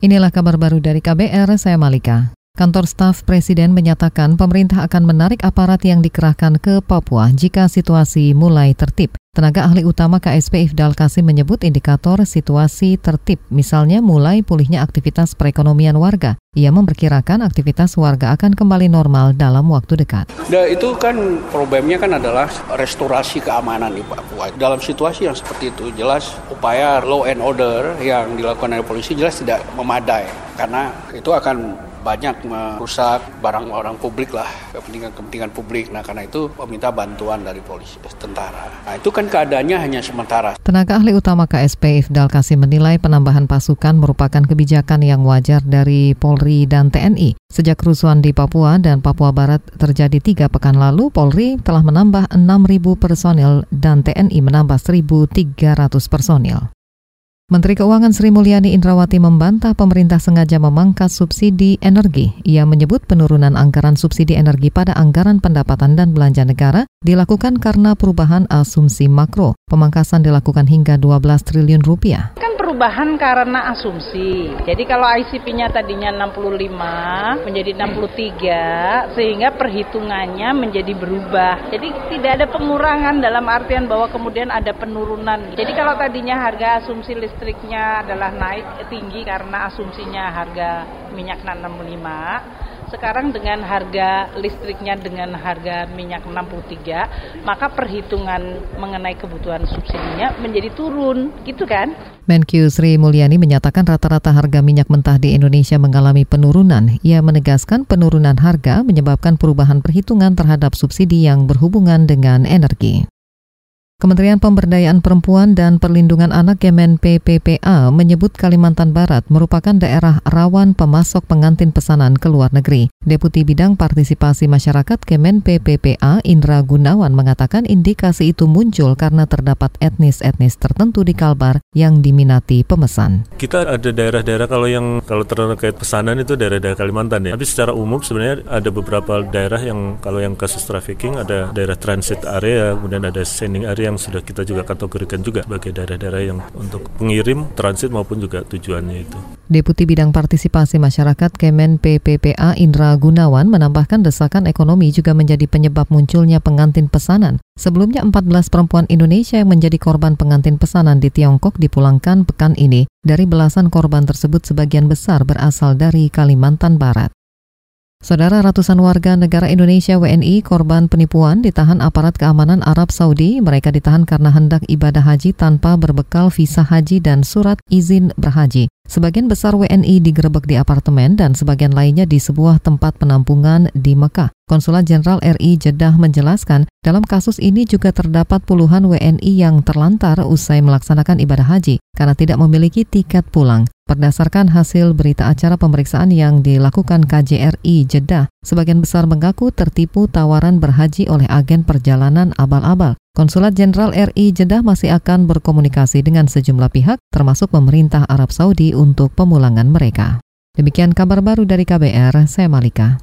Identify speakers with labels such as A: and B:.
A: Inilah kabar baru dari KBR, saya Malika. Kantor staf Presiden menyatakan pemerintah akan menarik aparat yang dikerahkan ke Papua jika situasi mulai tertib. Tenaga ahli utama KSP Ifdal Kasim menyebut indikator situasi tertib, misalnya mulai pulihnya aktivitas perekonomian warga. Ia memperkirakan aktivitas warga akan kembali normal dalam waktu dekat.
B: Nah, itu kan problemnya kan adalah restorasi keamanan di Papua. Dalam situasi yang seperti itu, jelas upaya law and order yang dilakukan oleh polisi jelas tidak memadai karena itu akan banyak merusak barang-barang publik lah, kepentingan-kepentingan publik. Nah, karena itu meminta bantuan dari polisi, tentara. Nah, itu kan keadaannya hanya sementara.
A: Tenaga ahli utama KSP Ifdal Kasim menilai penambahan pasukan merupakan kebijakan yang wajar dari Polri dan TNI. Sejak kerusuhan di Papua dan Papua Barat terjadi tiga pekan lalu, Polri telah menambah 6.000 personil dan TNI menambah 1.300 personil. Menteri Keuangan Sri Mulyani Indrawati membantah pemerintah sengaja memangkas subsidi energi. Ia menyebut penurunan anggaran subsidi energi pada anggaran pendapatan dan belanja negara dilakukan karena perubahan asumsi makro. Pemangkasan dilakukan hingga 12 triliun rupiah.
C: Perubahan karena asumsi. Jadi kalau ICP-nya tadinya 65 menjadi 63 sehingga perhitungannya menjadi berubah. Jadi tidak ada pengurangan dalam artian bahwa kemudian ada penurunan. Jadi kalau tadinya harga asumsi listriknya adalah naik tinggi karena asumsinya harga minyak 65 sekarang dengan harga listriknya dengan harga minyak 63, maka perhitungan mengenai kebutuhan subsidinya menjadi turun, gitu kan?
A: Menkyu Sri Mulyani menyatakan rata-rata harga minyak mentah di Indonesia mengalami penurunan. Ia menegaskan penurunan harga menyebabkan perubahan perhitungan terhadap subsidi yang berhubungan dengan energi. Kementerian Pemberdayaan Perempuan dan Perlindungan Anak Kemen PPPA menyebut Kalimantan Barat merupakan daerah rawan pemasok pengantin pesanan ke luar negeri. Deputi Bidang Partisipasi Masyarakat Kemen PPPA Indra Gunawan mengatakan indikasi itu muncul karena terdapat etnis-etnis tertentu di Kalbar yang diminati pemesan.
D: Kita ada daerah-daerah kalau yang kalau terkait pesanan itu daerah-daerah Kalimantan ya. Tapi secara umum sebenarnya ada beberapa daerah yang kalau yang kasus trafficking ada daerah transit area, kemudian ada sending area yang sudah kita juga kategorikan juga sebagai daerah-daerah yang untuk pengirim, transit maupun juga tujuannya itu.
A: Deputi Bidang Partisipasi Masyarakat Kemen PPPA Indra Gunawan menambahkan desakan ekonomi juga menjadi penyebab munculnya pengantin pesanan. Sebelumnya 14 perempuan Indonesia yang menjadi korban pengantin pesanan di Tiongkok dipulangkan pekan ini. Dari belasan korban tersebut sebagian besar berasal dari Kalimantan Barat. Saudara ratusan warga negara Indonesia WNI korban penipuan ditahan aparat keamanan Arab Saudi. Mereka ditahan karena hendak ibadah haji tanpa berbekal visa haji dan surat izin berhaji. Sebagian besar WNI digerebek di apartemen dan sebagian lainnya di sebuah tempat penampungan di Mekah. Konsulat Jenderal RI Jeddah menjelaskan, dalam kasus ini juga terdapat puluhan WNI yang terlantar usai melaksanakan ibadah haji karena tidak memiliki tiket pulang. Berdasarkan hasil berita acara pemeriksaan yang dilakukan KJRI Jeddah, sebagian besar mengaku tertipu tawaran berhaji oleh agen perjalanan abal-abal. Konsulat Jenderal RI Jeddah masih akan berkomunikasi dengan sejumlah pihak, termasuk pemerintah Arab Saudi untuk pemulangan mereka. Demikian kabar baru dari KBR, saya Malika.